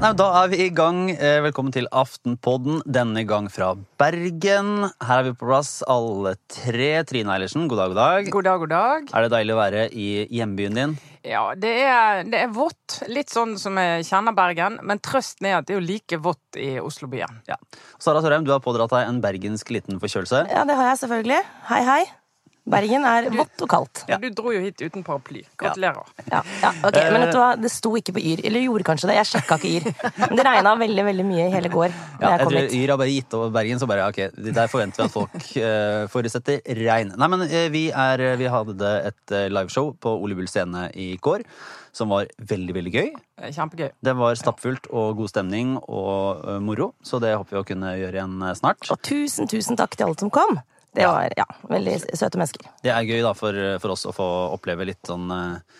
Nei, Da er vi i gang. Eh, Velkommen til Aftenpodden, denne gang fra Bergen. Her er vi på plass, alle tre. Trine Eilertsen, god dag, god dag. God dag, god dag. Er det deilig å være i hjembyen din? Ja, det er, det er vått. Litt sånn som jeg kjenner Bergen. Men trøsten er at det er jo like vått i Oslobyen. Ja. Sara Sørheim, du har pådratt deg en bergensk liten forkjølelse. Ja, det har jeg selvfølgelig. Hei, hei. Bergen er vått og kaldt. Ja. Du dro jo hit uten paraply. Gratulerer. Ja, ja, ok, Men vet du hva, det sto ikke på Yr. Eller gjorde kanskje det. Jeg sjekka ikke Yr. Men det regna veldig veldig mye i hele går. Ja, jeg jeg tror hit. Yr har bare gitt over Bergen, så bare ok, der forventer vi at folk uh, forutsetter regn. Nei, men uh, vi, er, vi hadde et eh, liveshow på Ole Bull scene i går, som var veldig, veldig gøy. Eh, Kjempegøy. Det var stappfullt og god stemning og eh, moro, så det håper vi å kunne gjøre igjen eh, snart. Og tusen, tusen takk til alle som kom. Det var ja, veldig søte mennesker. Det er gøy da for, for oss å få oppleve litt sånn eh,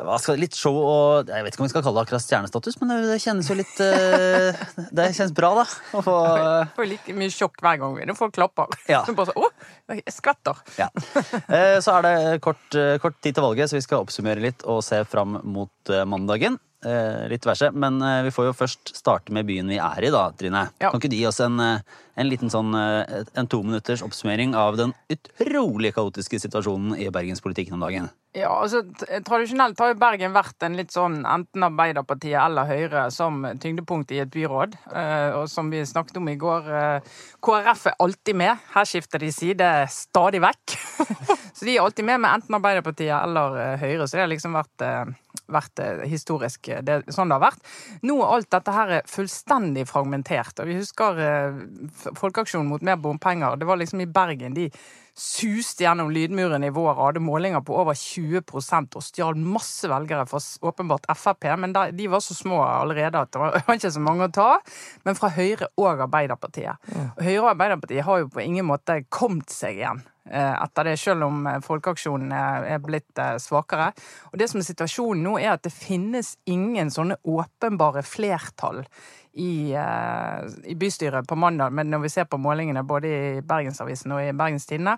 hva skal, Litt show og Jeg vet ikke om vi skal kalle det akkurat stjernestatus, men det, det kjennes jo litt eh, Det kjennes bra, da. Å få får like mye sjokk hver gang vi får klapper. Ja. Så bare så, Å, jeg skvetter. Ja. Eh, Så er det kort, kort tid til valget, så vi skal oppsummere litt og se fram mot mandagen. Eh, Litt verse. Men eh, vi får jo først starte med byen vi er i, da, Trine. Ja. Kan ikke du gi oss en, eh, en liten sånn eh, en to minutters oppsummering av den utrolig kaotiske situasjonen i bergenspolitikken om dagen? Ja, altså Tradisjonelt har jo Bergen vært en litt sånn enten Arbeiderpartiet eller Høyre som tyngdepunkt i et byråd. Eh, og som vi snakket om i går, eh, KrF er alltid med. Her skifter de side stadig vekk. så de er alltid med med enten Arbeiderpartiet eller Høyre. Så det har liksom vært, vært historisk det, sånn det har vært. Nå er alt dette her er fullstendig fragmentert. Og vi husker eh, Folkeaksjonen mot mer bompenger. Det var liksom i Bergen de suste gjennom lydmuren i vår, hadde målinger på over 20 og stjal masse velgere fra åpenbart Frp, men da- de var så små allerede at det var ikke så mange å ta. Men fra Høyre og Arbeiderpartiet. Og Høyre og Arbeiderpartiet har jo på ingen måte kommet seg igjen eh, etter det, selv om eh, Folkeaksjonen er er blitt eh, svakere. Og det som er situasjonen nå, er at det finnes ingen sånne åpenbare flertall i, eh, i bystyret på mandag, men når vi ser på målingene både i Bergensavisen og i Bergens Tidende.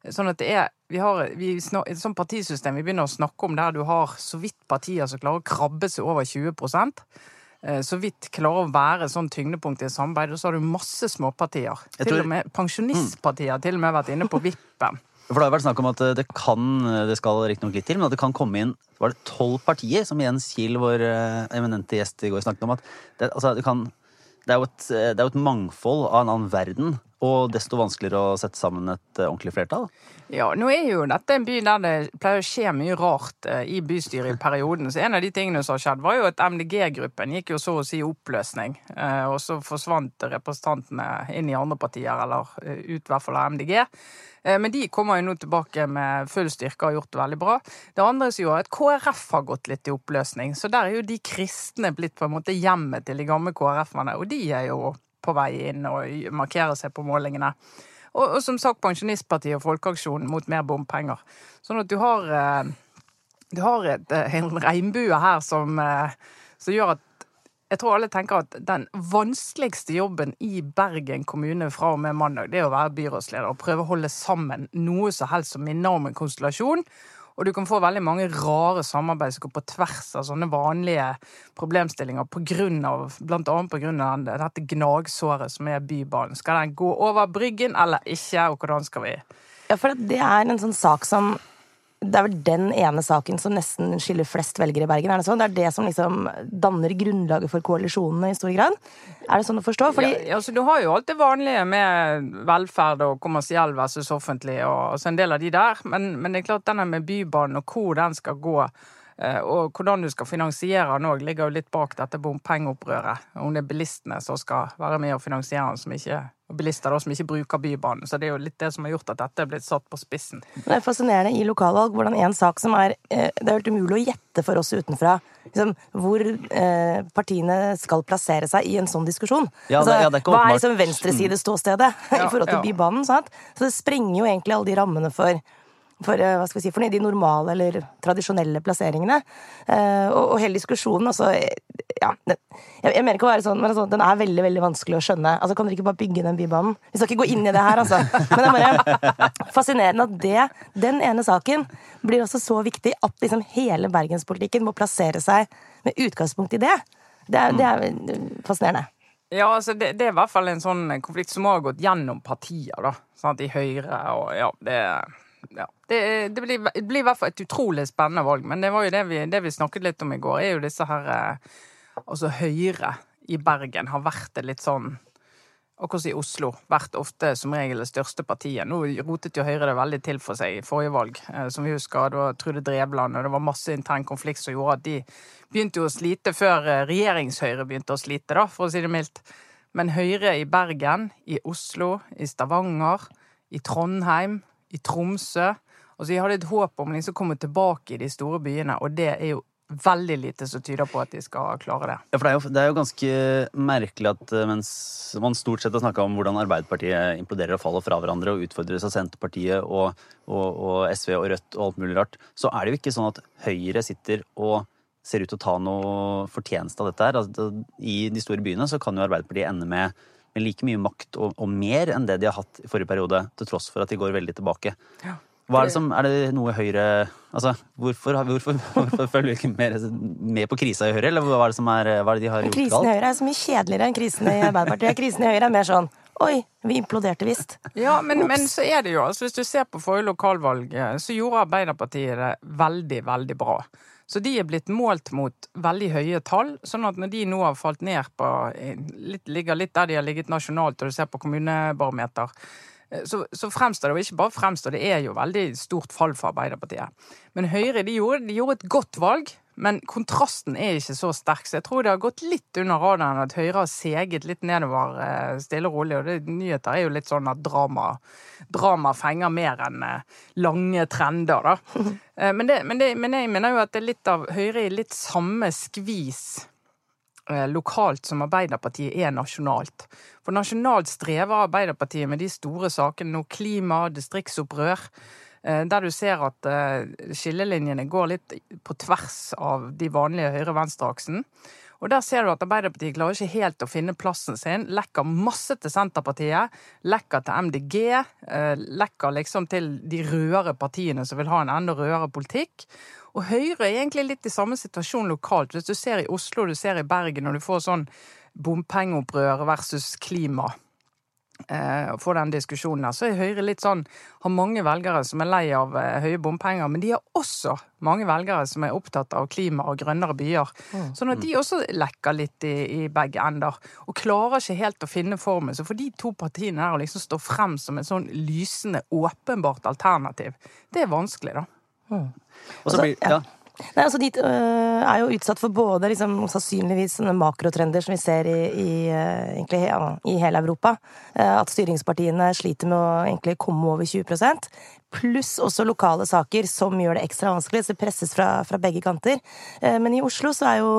Sånn at det er vi har vi Et sånt partisystem vi begynner å snakke om der du har så vidt partier som klarer å krabbe seg over 20 eh, så vidt klarer å være sånn tyngdepunkt i samarbeid, og så har du masse småpartier. Tror... Til og med Pensjonistpartier har til og med vært inne på vippen. For det har vært snakk om at eh, det kan, det skal riktignok litt til, men at det kan komme inn var det tolv partier, som Jens Kiel, vår eh, eminente gjest i går, snakket om. at det, altså, det, kan, det, er jo et, eh, er jo et mangfold av en annen verden, og desto vanskeligere å sette sammen et eh, ordentlig flertall. Ja, nå er jo dette en by der det pleier å skje mye rart eh, i bystyret i perioden. Så en av de tingene som har skjedd, var jo at MDG-gruppen gikk jo så å si oppløsning. Eh, Og så forsvant representantene inn i andre partier, eller eh, ut i hvert fall av MDG. Eh, Men de kommer jo nå tilbake med full styrke og har gjort det veldig bra. Det andre som gjorde at KrF har gått litt i oppløsning. Så der er jo de kristne blitt på en måte hjemmet til de gamle KrF-ene, og de er jo på vei inn og markerer seg på målingene. Og, og som sagt Pensjonistpartiet og Folkeaksjonen mot mer bompenger. Sånn at du har, eh, du har et, eh, en regnbue her som, som gjør at jeg tror alle tenker at den vanskeligste jobben i Bergen kommune fra og med mandag, det er å være byrådsleder og prøve å holde sammen noe så helst som minner om en konstellasjon. Og du kan få veldig mange rare samarbeid som går på tvers av sånne vanlige problemstillinger, på grunn av, blant annet av dette gnagsåret som er Bybanen. Skal den gå over Bryggen eller ikke, og hvordan skal vi Ja, for det er en sånn sak som Det er vel den ene saken som nesten skiller flest velgere i Bergen. Er det sånn? Det er det som liksom danner grunnlaget for koalisjonene i stor grad? Er det sånn å forstå? Fordi ja, altså, Du har jo alt det vanlige med velferd og kommersiell versus offentlig, og altså, en del av de der. Men, men det er klart denne med Bybanen og hvor den skal gå, og hvordan du skal finansiere den òg, ligger jo litt bak dette bompengeopprøret. Om det er bilistene som skal være med og finansiere den, som ikke, og bilister da, som ikke bruker Bybanen. Så det er jo litt det som har gjort at dette er blitt satt på spissen. Det er fascinerende i lokalvalg hvordan en sak som er eh, Det er helt umulig å gjette for oss utenfra liksom, hvor eh, partiene skal plassere seg i en sånn diskusjon. Ja, det- ja, det er hva er liksom venstresideståstedet i forhold til ja. Bybanen? Sant? Så det sprenger jo egentlig alle de rammene for for, eh, hva skal vi si, for de normale eller tradisjonelle plasseringene. Eh, og, og hele diskusjonen eh, ja, jeg, jeg mener ikke å være sånn, men altså, den er veldig veldig vanskelig å skjønne. Altså, Kan dere ikke bare bygge den bybanen? Vi skal ikke gå inn i det her, altså. Men det er bare fascinerende at det, den ene saken blir også så viktig at liksom hele bergenspolitikken må plassere seg med utgangspunkt i det. Det er, det er fascinerende. Ja, altså det, det, er i hvert fall en sånn konflikt som har gått gjennom partier, da. Sant, I Høyre og ja, det ja. Det, det, blir, det, blir, i hvert fall et utrolig spennende valg. Men det var jo det vi, det vi snakket litt om i går, er jo disse her eh, Altså Høyre i Bergen har vært det litt sånn Akkurat i Oslo. Vært ofte som regel det største partiet. Nå rotet jo Høyre det veldig til for seg i forrige valg, eh, som vi husker. Det var Trude Drevland, og det var masse intern konflikt som gjorde at de begynte jo å slite før eh, regjeringshøyre begynte å slite, da, for å si det mildt. Men Høyre i Bergen, i Oslo, i Stavanger, i Trondheim, i Tromsø. Altså, jeg hadde et håp om liksom å komme tilbake i de store byene, og det er jo veldig lite som tyder på at de skal klare det. Ja, for det er jo, det er jo ganske merkelig at eh, mens man stort sett har snakka om hvordan Arbeiderpartiet imploderer og faller fra hverandre og utfordres av Senterpartiet og, og, og, SV og Rødt og alt mulig rart, så er det jo ikke sånn at Høyre sitter og ser ut til å ta noe fortjeneste av dette her. Altså, I de store byene så kan jo Arbeiderpartiet ende med med like mye makt og, og, mer enn det de har hatt i forrige periode, til tross for at de går veldig tilbake. Ja. Hva Er det som, er det noe Høyre Altså, hvorfor, hvorfor, hvorfor følger vi ikke mer med på krisa i Høyre, eller hva er det, som er, hva er det de har gjort galt? Krisen i Høyre er så mye kjedeligere enn krisen i Arbeiderpartiet. Krisen i Høyre er mer sånn Oi, vi imploderte visst. Ja, men, men, så er det jo altså Hvis du ser på forrige lokalvalg, så gjorde Arbeiderpartiet det veldig, veldig bra. Så de er blitt målt mot veldig høye tall. sånn at når de nå har falt ned på litt, Ligger litt der de har ligget nasjonalt, og du ser på kommunebarometer, eh, så, så, fremstår det, og ikke bare fremstår, det er jo veldig stort fall for Arbeiderpartiet. Men Høyre de gjorde, de gjorde et godt valg. Men kontrasten er ikke så sterk, så jeg tror det har gått litt under radaren at Høyre har seget litt nedover eh, stille og rolig. Og det, nyheter er jo litt sånn at drama, drama fenger mer enn eh, lange trender, da. Eh, men, det, men, det, men, jeg mener jo at det er litt av Høyre i litt samme skvis lokalt som Arbeiderpartiet er nasjonalt. For nasjonalt strever Arbeiderpartiet med de store sakene nå. Klima, distriktsopprør. Eh, der du ser at eh, skillelinjene går litt på tvers av de vanlige høyre-venstre-aksen. Og der ser du at Arbeiderpartiet klarer ikke helt å finne plassen sin. Lekker masse til Senterpartiet, lekker til MDG, eh, lekker liksom til de rødere partiene som vil ha en enda rødere politikk. Og Høyre er egentlig litt i samme situasjon lokalt. Hvis du ser i Oslo, du ser i Bergen, og du får sånn bompengeopprør versus klima eh, få den diskusjonen der. Så er Høyre litt sånn Har mange velgere som er lei av eh, høye bompenger, men de har også mange velgere som er opptatt av klima og grønnere byer. Mm. Sånn at de også lekker litt i, i, begge ender. Og klarer ikke helt å finne formen. Så for de to partiene der å liksom stå frem som et sånn lysende, åpenbart alternativ, det er vanskelig, da. Mm. Og så blir, ja. Nei, altså De uh, er jo utsatt for både liksom, sannsynligvis sånne makrotrender som vi ser i, i, uh, egentlig, ja, i hele Europa. Uh, at styringspartiene sliter med å egentlig komme over 20% Pluss også lokale saker som gjør det ekstra vanskelig. Så det presses fra, fra begge kanter. men i Oslo så er jo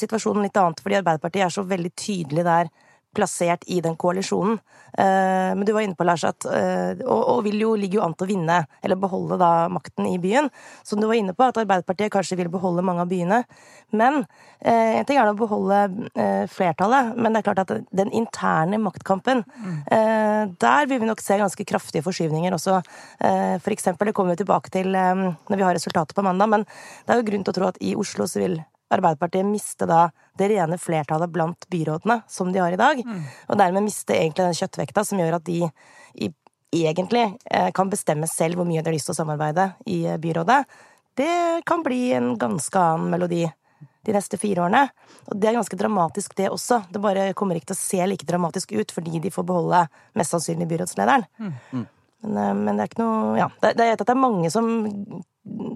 situasjonen litt annet, fordi Arbeiderpartiet er så veldig tydelig der plassert i den koalisjonen. Eh, men du var inne på, Lars, at eh, Og, vil jo, ligger jo an til å vinne, eller beholde da makten i byen. Som du var inne på, at Arbeiderpartiet kanskje vil beholde mange av byene. Men eh, en ting er å beholde flertallet, men det er klart at den interne maktkampen Der vil vi nok se ganske kraftige forskyvninger også. For eksempel, det kommer vi tilbake til når vi har resultatet på mandag, men det er jo grunn til å tro at i Oslo så vil Arbeiderpartiet miste da det rene flertallet blant byrådene som de har i dag. Mm. Og dermed miste egentlig den kjøttvekta som gjør at de i, egentlig eh, kan bestemme selv hvor mye de har lyst til å samarbeide i eh, byrådet. Det kan bli en ganske annen melodi de neste fire årene. Og det er ganske dramatisk, det også. Det bare kommer ikke til å se like dramatisk ut fordi de får beholde mest sannsynlig byrådslederen. Mm. mm. Men, eh, men, det er ikke noe Ja. Det, det, er, det er mange som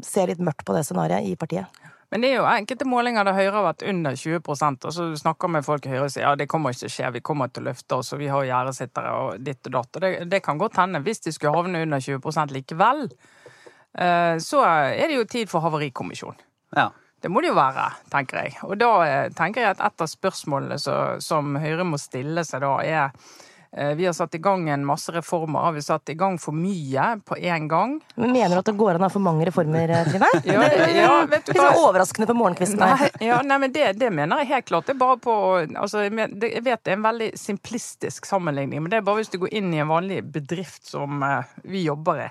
ser litt mørkt på det scenarioet i partiet. Men det er jo enkelte målinger der Høyre har vært under 20% og så snakker med folk i Høyre og sier ja, det kommer ikke til å skje, vi kommer til å løfte oss, og vi har gjerdesittere og ditt og datt. Og det, det, kan godt hende, hvis de skulle havne under 20 likevel, eh, så er det jo tid for havarikommisjon. Ja. Det må det jo være, tenker jeg. Og da eh, tenker jeg at et av spørsmålene som Høyre må stille seg da, er vi har satt i gang en masse reformer. Har vi satt i gang for mye på én gang? Men mener du at det går an å ha for mange reformer, eh, Trine? Ja, ja, vet du Litt hva? Litt overraskende på morgenkvisten. Nei, ja, nei, men det, det mener jeg helt klart. Det er bare på altså, Jeg vet det er en veldig simplistisk sammenligning, men det er bare hvis du går inn i en vanlig bedrift som eh, vi jobber i.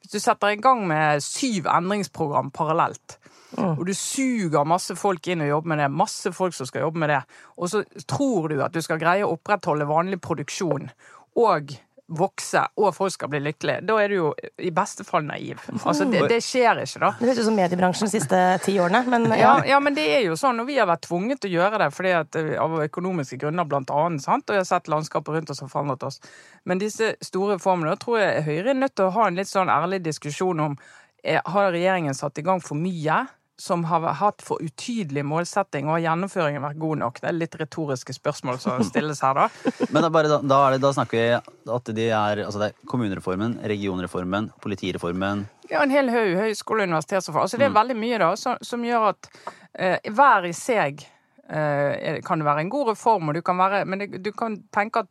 Hvis du setter i gang med syv endringsprogram parallelt, og du suger masse folk inn og jobber med det, masse folk som skal jobbe med det, og så tror du at du skal greie å opprettholde vanlig produksjon og vokse, og folk skal bli lykkelige, da er du jo i beste fall naiv. Altså, det, det skjer ikke, da. Det høres ut som mediebransjen de siste ti årene, men ja. Ja, ja, men det er jo sånn, og vi har vært tvunget til å gjøre det fordi at, eh, av økonomiske grunner, blant annet, sant? og jeg har sett landskapet rundt oss har forandret oss. Men disse store reformene, da tror jeg Høyre er nødt til å ha en litt sånn ærlig diskusjon om eh, har regjeringen satt i gang for mye som har hatt for utydelig målsetting, og har gjennomføringen vært god nok? Det er litt retoriske spørsmål som stilles her, da. Men da, da, det, da snakker vi at de er, altså det er kommunereformen, regionreformen, politireformen Ja, en hel haug høyskole- og universitetsreform. Altså, det er veldig mye da, som, som gjør at eh, hver i seg eh, kan det være en god reform, og du kan være, men det, du kan tenke at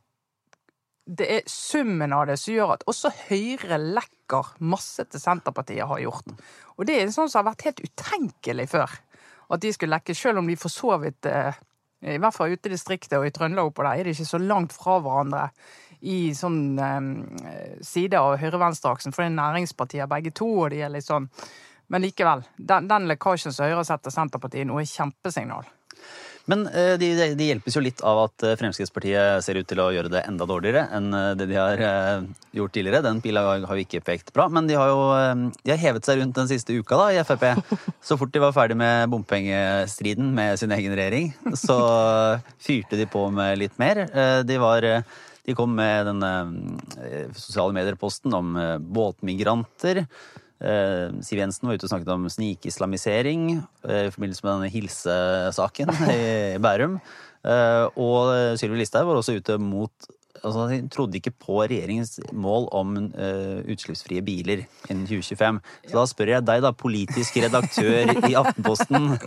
det er summen av det som gjør at også Høyre lekker masse til Senterpartiet har gjort. Og det er sånn som har vært helt utenkelig før. At de skulle lekke, selv om de for så vidt eh, I hvert fall ute i distriktet og i Trøndelag oppå der, er de ikke så langt fra hverandre i sånn eh, side av høyre-venstre-aksen, for det er næringspartier begge to, og de er litt sånn Men likevel. Den, den lekkasjen som Høyre setter Senterpartiet i nå, er kjempesignal. Men eh, de, de, hjelpes jo litt av at eh, Fremskrittspartiet ser ut til å gjøre det enda dårligere enn eh, det de har gjort tidligere. Den pila har jo ikke pekt bra, men de har jo de har hevet seg rundt den siste uka da, i Frp. Så fort de var ferdig med bompengestriden med sin egen regjering, så fyrte de på med litt mer. De var de kom med eh, sosiale medier-posten om båtmigranter. Eh, Siv Jensen var ute og snakket om snikislamisering eh, i forbindelse med denne hilsesaken i Bærum. Eh, og Sylvi Listhaug var også ute mot altså de trodde ikke på regjeringens mål om uh, utslippsfrie biler innen 2025. Så da spør jeg deg, da, politisk redaktør i Aftenposten.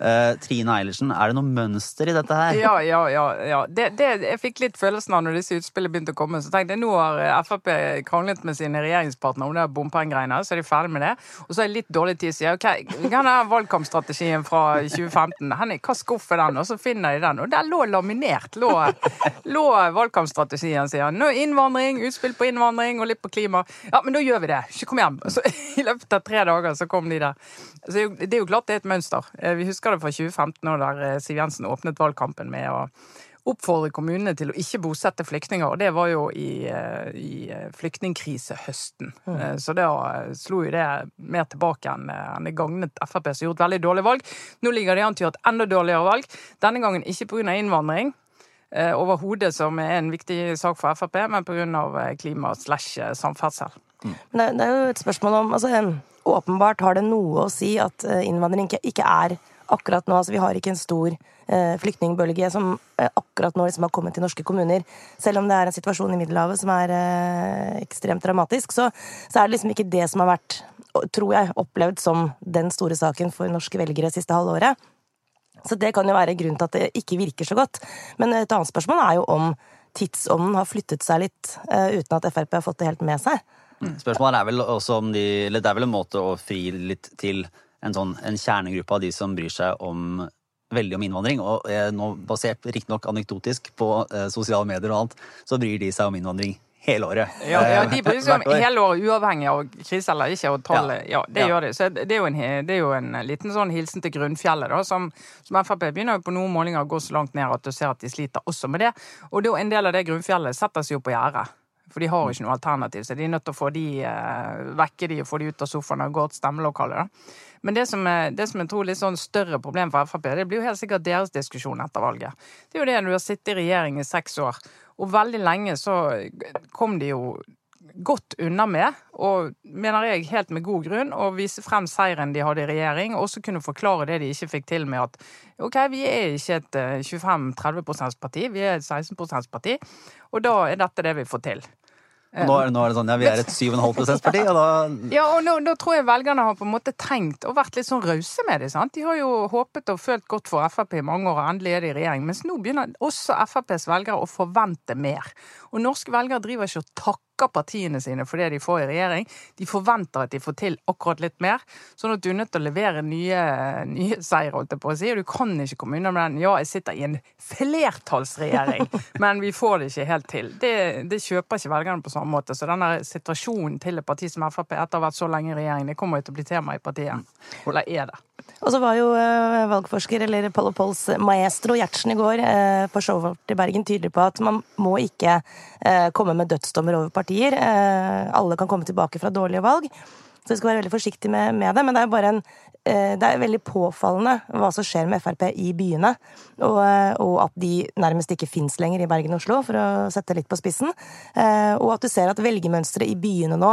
Uh, Trine Eilertsen, er det noe mønster i dette her? Ja, ja, ja. ja. Det, det, jeg fikk litt følelsen av når disse utspillene begynte å komme. Så tenkte jeg nå har eh, Frp kranglet med sine regjeringspartnere om det bompengegreiene, så er de ferdig med det. Og så er det litt dårlig tid, sier jeg. Ok, hva er valgkampstrategien fra 2015? Henning, hva skuff er den? Og så finner de den. Og der lå laminert lå, lå valgkampstrategien, sier han. Nå innvandring, utspill på innvandring og litt på klima. Ja, men da gjør vi det. Ikke Kom hjem. Så I løpet av tre dager så kom de der. Så det er jo- klart det er et mønster. Eh, Vi husker det fra 2015, og der eh, Siv Jensen åpnet valgkampen med å oppfordre kommunene til å ikke bosette flyktninger. Og det var jo i, eh, i eh, flyktningkrisehøsten. Mm. Så da slo jo det mer tilbake enn en enn det gagnet Frp, som gjorde et veldig dårlig valg. Nå ligger det an til å gjøre et enda dårligere valg. Denne gangen ikke pga. innvandring. Eh, Overhodet, som er en viktig sak for Frp, men pga. klima slash eh, samferdsel. Mm. det, det er jo et spørsmål om altså, Åpenbart har det noe å si at eh, innvandring ikke er akkurat nå altså Vi har ikke en stor eh, flyktningbølge som eh, akkurat nå liksom har kommet til norske kommuner. Selv om det er en situasjon i Middelhavet som er eh, ekstremt dramatisk, så, så er det liksom ikke det som har vært, tror jeg, opplevd som den store saken for norske velgere siste halvåret. Så det kan jo være grunnen til at det ikke virker så godt. Men et annet spørsmål er jo om tidsånden har flyttet seg litt eh, uten at Frp har fått det helt med seg. Spørsmålet er vel også om de Eller det er vel en måte å fri litt til en sånn en kjernegruppe av de som bryr seg om veldig om innvandring. Og eh, nå basert riktignok anekdotisk på eh, sosiale medier og annet, så bryr de seg om innvandring hele året. Ja, ja, Eh, De bryr seg om hele året, uavhengig av krise eller ikke. Og tallet, ja. det Ja. gjør de. Så det er, en, det er jo en liten sånn hilsen til grunnfjellet, da, som, som Frp begynner jo på noen målinger å gå så langt ned at du ser at de sliter også med det. Og da en del av det grunnfjellet setter seg jo på gjerdet. For de har jo ikke noe alternativ, så de er nødt til å få de eh, vekke de og få de ut av sofaen og gå til stemmelokalet. da. Men det som, er, det som jeg tror er litt sånn større problem for Frp, det blir jo helt sikkert deres diskusjon etter valget. Det er jo det når du har sittet i regjering i seks år, og veldig lenge så kom de jo godt unna med, og mener jeg helt med god grunn, å vise frem seieren de hadde i regjering, og også kunne forklare det de ikke fikk til med at OK, vi er ikke et eh, 25-30 %-parti, vi er et 16 %-parti, og da er dette det vi får til. Nå er, nå er det sånn, ja, vi er et 7,5 parti, og da Ja, og nå, nå tror jeg velgerne har på en måte tenkt og vært litt sånn rause med det. sant? De har jo håpet og følt godt for Frp i mange år, og endelig er de i regjering. Mens nå begynner også FrPs velgere å forvente mer. Og norske velgere driver ikke og takker partiene sine for det de får i regjering. De forventer at de får til akkurat litt mer. Sånn at du er nødt til å levere nye, nye seier, holdt jeg på å si. Og du kan ikke komme unna med den. Ja, jeg sitter i en flertallsregjering, men vi får det ikke helt til. Det, det kjøper ikke velgerne på samme måte. Så denne situasjonen til et parti som Frp etter å ha vært så lenge i regjering, det kommer jo til å bli tema i partiet. Eller er det? Og så var jo uh, valgforsker, eller Palo Pols maestro Gjertsen i går uh, på showet i Bergen tydelig på at man må ikke uh, komme med dødsdommer over partier. alle kan komme tilbake fra dårlige valg. Så vi skal være veldig forsiktige med, med det. Men det er bare en det er veldig påfallende hva som skjer med Frp i byene. Og, og at de nærmest ikke fins lenger i Bergen og Oslo, for å sette litt på spissen. Og at du ser at velgermønsteret i byene nå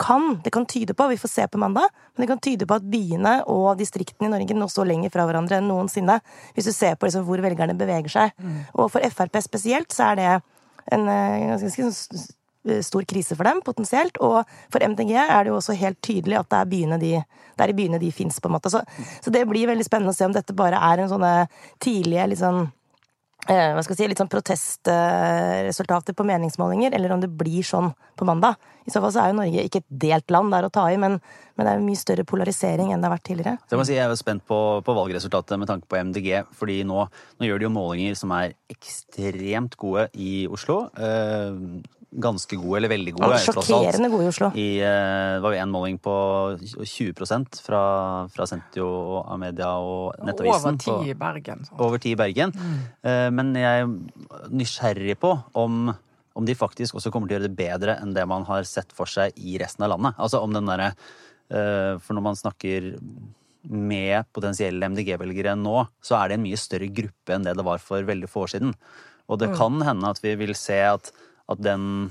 kan, det kan tyde på, vi får se på mandag, men det kan tyde på at byene og distriktene i Norge nå står lenger fra hverandre enn noensinne. Hvis du ser på liksom hvor velgerne beveger seg. Mm. Og for Frp spesielt så er det en eh, ganske stor krise for dem, potensielt. Og for MDG er det jo også helt tydelig at det er, byene de, det er i byene de fins, på en måte. Så, så, det blir veldig spennende å se om dette bare er en sånne tidlige liksom Eh, hva skal jeg si, litt sånn protestresultater på meningsmålinger, eller om det blir sånn på mandag. I så fall så er jo Norge ikke et delt land der å ta i, men, men det er jo mye større polarisering enn det har vært tidligere. Så jeg må si jeg er spent på, på valgresultatet med tanke på MDG, fordi nå, nå, gjør de jo målinger som er ekstremt gode i Oslo. Eh, ganske gode, eller veldig gode. Sjokkerende gode i Oslo. I, eh, det var jo en måling på 20% fra, fra Sentio og Amedia og Nettavisen. Over ti i Bergen. Så. Over ti i Bergen. Mm. Eh, men jeg er nysgjerrig på om, om de faktisk også kommer til å gjøre det bedre enn det man har sett for seg i resten av landet. Altså om den derre eh, For når man snakker med potensielle MDG-velgere nå, så er det en mye større gruppe enn det det var for veldig få år siden. Og det mm. kan hende at vi vil se at at den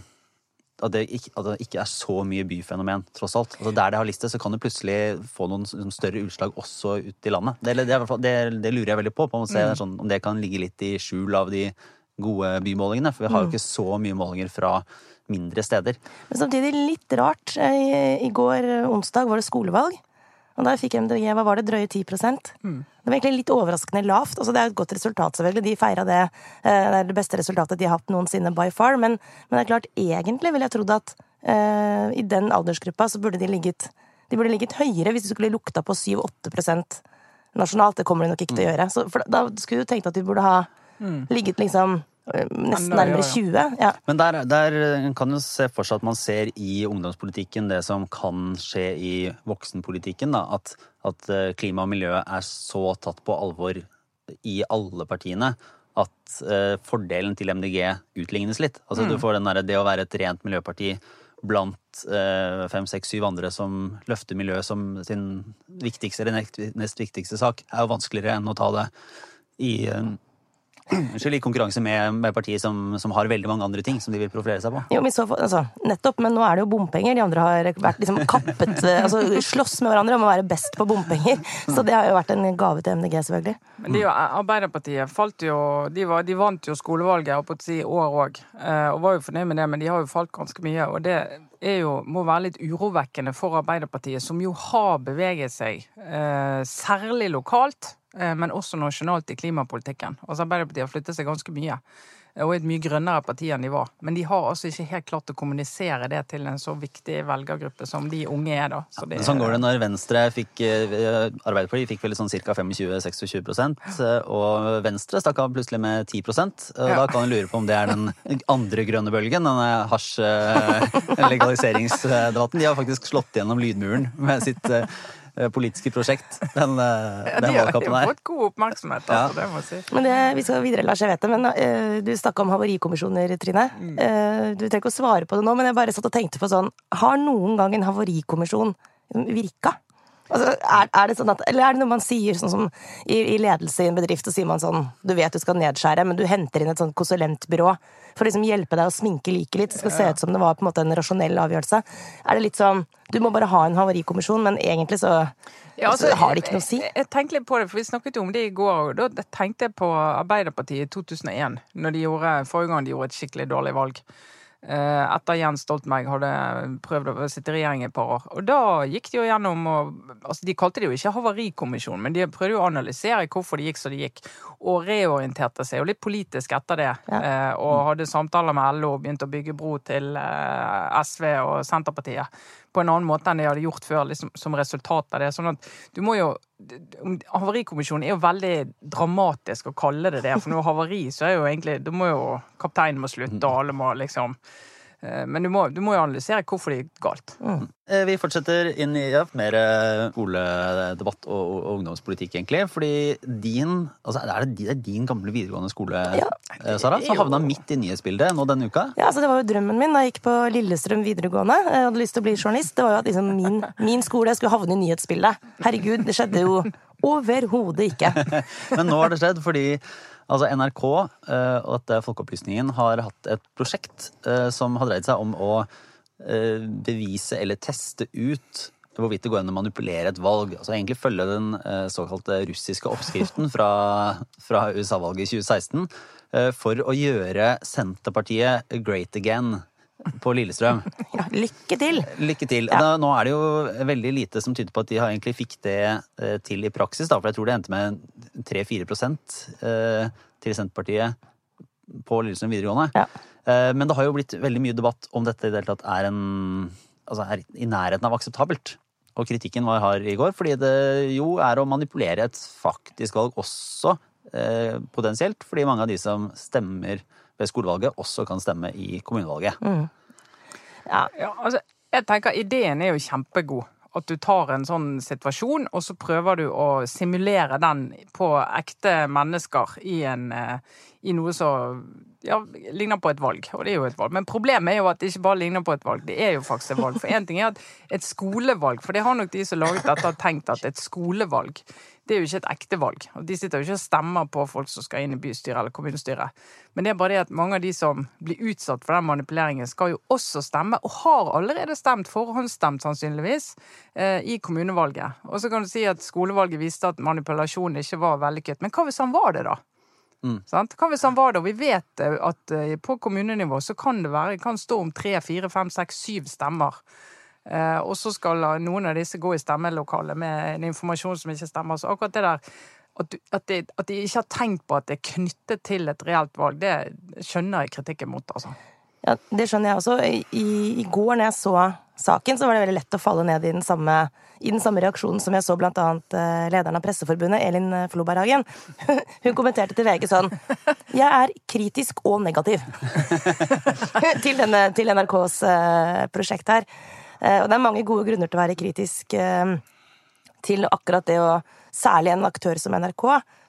at det, ikke, at det, ikke, er så mye byfenomen, tross alt. Altså Der det har liste, så kan du plutselig få noen, noen større utslag også ute i landet. Det, det, det, lurer jeg veldig på, på se, mm. sånn, om det kan ligge litt i skjul av de gode bymålingene. For vi har jo mm. ikke så mye målinger fra mindre steder. Men samtidig litt rart. I, i går onsdag var det skolevalg. Og der fikk MDG hva var det, drøye 10 mm. Det var egentlig litt overraskende lavt. Altså, det er et godt resultat, selvfølgelig. De feira det. Eh, det er det beste resultatet de har hatt noensinne by far. Men, men det er klart, egentlig ville jeg trodd at uh, i den aldersgruppa så burde de ligget de burde ligget høyere hvis de skulle lukta på 7-8 nasjonalt. Det kommer de nok ikke til å mm. gjøre. Så, da skulle du tenkt at de burde ha mm. ligget liksom nesten nærmere 20. Ja. Men der, der kan jo se for seg at man ser i ungdomspolitikken det som kan skje i voksenpolitikken. Da, at, at eh, klima og miljø er så tatt på alvor i alle partiene at uh, fordelen til MDG utlignes litt. Altså mm. Du får den der, det å være et rent miljøparti blant uh, fem, seks, syv andre som løfter miljøet som sin viktigste eller nest viktigste sak, er jo vanskeligere enn å ta det i uh, Unnskyld, i konkurranse med, med partier som, som, har veldig mange andre ting som de vil profilere seg på. Jo, men så, altså, nettopp, men nå er det jo bompenger. De andre har vært liksom kappet eh, altså slåss med hverandre om å være best på bompenger. Så det har jo vært en gave til MDG, selvfølgelig. Men de, Arbeiderpartiet falt jo de, var, de, vant jo skolevalget på i år òg, eh, og var jo fornøyd med det, men de har jo falt ganske mye. og det jo, må være litt urovekkende for Arbeiderpartiet, som jo har beveget seg, eh, særlig lokalt, men også nasjonalt i klimapolitikken. Altså Arbeiderpartiet har flyttet seg ganske mye. Og er et mye grønnere parti enn de var. Men de har altså ikke helt klart å kommunisere det til en så viktig velgergruppe som de unge er. da. Så det, sånn går det når Venstre fikk eh, Arbeiderpartiet fikk vel sånn ca. 25-26 og Venstre stakk av plutselig med 10% og Da kan du lure på om det er den andre grønne bølgen, denne hasj-legaliseringsdebatten. Eh, de har faktisk slått gjennom lydmuren med sitt Eh, politiske prosjekt, den, eh, den valgkampen her. De har fått god oppmerksomhet, altså, ja. det må jeg si. Men det, vi skal videre, Lars, jeg vet det, men uh, du snakka om havarikommisjoner, Trine. Mm. Uh, du trenger ikke å svare på det nå, men jeg bare satt og tenkte på sånn Har noen gang en havarikommisjon virka? Altså, er, er, det sånn at, eller er det noe man sier sånn som i, i, ledelse i en bedrift, så sier man sånn Du vet du skal nedskjære, men du henter inn et sånt konsulentbyrå for å liksom hjelpe deg å sminke liket litt. Det skal se ut som det var på en måte en rasjonell avgjørelse. Er det litt sånn Du må bare ha en havarikommisjon, men egentlig så ja, altså, har det ikke noe å si. Jeg, jeg tenkte litt på det, for vi snakket jo om det i går. og Da tenkte jeg på Arbeiderpartiet i 2001, når de gjorde, forrige gang de gjorde et skikkelig dårlig valg. Eh, etter Jens Stoltenberg hadde prøvd å sitte i regjering et par år. Og da gikk de jo gjennom og, altså De kalte det jo ikke havarikommisjon, men de prøvde jo å analysere hvorfor det gikk som det gikk. Og reorienterte seg jo litt politisk etter det. Ja. Eh, og hadde samtaler med LO og begynte å bygge bro til eh, SV og Senterpartiet på en annen måte enn de hadde gjort før, liksom, som resultat av det. Sånn at du må jo Havarikommisjonen er jo veldig dramatisk å kalle det det. For når havari, så er jo egentlig Da må jo kapteinen må slutte, og alle må liksom Men du må, du må jo analysere hvorfor det gikk galt. Mm. Vi fortsetter inn i ja, mer eh, skoledebatt og, og, og ungdomspolitikk, egentlig. Fordi din altså er det, det er din gamle videregående skole, Ja. eh, Sara, som havna midt i nyhetsbildet nå denne uka. Ja, altså Det var jo drømmen min da jeg gikk på Lillestrøm videregående. Jeg hadde lyst til å bli journalist. Det var jo at liksom min, min skole skulle havne i nyhetsbildet. Herregud, det skjedde jo overhodet ikke. Men nå har det skjedd fordi altså NRK eh, og dette Folkeopplysningen har hatt et prosjekt eh, som har dreid seg om å eh, bevise eller teste ut hvorvidt det går an å manipulere et valg. Altså egentlig følge den såkalte russiske oppskriften fra, fra USA-valget i 2016 eh, for å gjøre Senterpartiet great again på Lillestrøm. Ja, lykke til! Lykke til. Ja. Da, nå er det jo veldig lite som tyder på at de har egentlig fikk det eh, til i praksis, da, for jeg tror det endte med 3-4 eh, til Senterpartiet på Lillestrøm videregående. Ja. Eh, men det har jo blitt veldig mye debatt om dette i det hele tatt er, en, altså er i nærheten av akseptabelt. Og kritikken var hard i går, fordi det jo er å manipulere et faktisk valg også eh, potensielt, fordi mange av de som stemmer ved skolevalget, også kan stemme i kommunevalget. Ja, Ja, altså, jeg tenker Ideen er jo kjempegod. At du tar en sånn situasjon, og så prøver du å simulere den på ekte mennesker i, en, eh, i noe som ja, ligner på et valg. Og det er jo et valg. Men problemet er jo at det ikke bare ligner på et valg, det er jo faktisk et valg. For én ting er at et skolevalg, for det har nok de som laget dette, tenkt at et skolevalg det er jo ikke et ekte valg. Og De sitter jo ikke og stemmer på folk som skal inn i bystyret eller kommunestyret. Men det er bare det at mange av de som blir utsatt for den manipuleringen, skal jo også stemme, og har allerede stemt, forhåndsstemt sannsynligvis, eh, i kommunevalget. Og så kan du si at skolevalget viste at manipulasjonen ikke var vellykket. Men hva hvis han var det, da? Sant? Hva hvis han var det? Og vi vet eh, at eh, på kommunenivå så kan det være, kan stå om tre, fire, fem, seks, syv stemmer. Eh, og så skal noen av disse gå i stemmelokalet med en informasjon som ikke stemmer. Så akkurat det der at, du, at, de, at de ikke har tenkt på at det er knyttet til et reelt valg, det skjønner jeg kritikken mot. altså. Ja, Det skjønner jeg også. I, I går når jeg så saken, så var det veldig lett å falle ned i den samme, i den samme reaksjonen som jeg så annet eh, lederen av Presseforbundet, Elin Floberhagen. Hun kommenterte til VG sånn Jeg er kritisk og negativ til, denne, til NRKs eh, prosjekt her. Eh, og det er mange gode grunner til å være kritisk eh, til akkurat det å Særlig en aktør som NRK,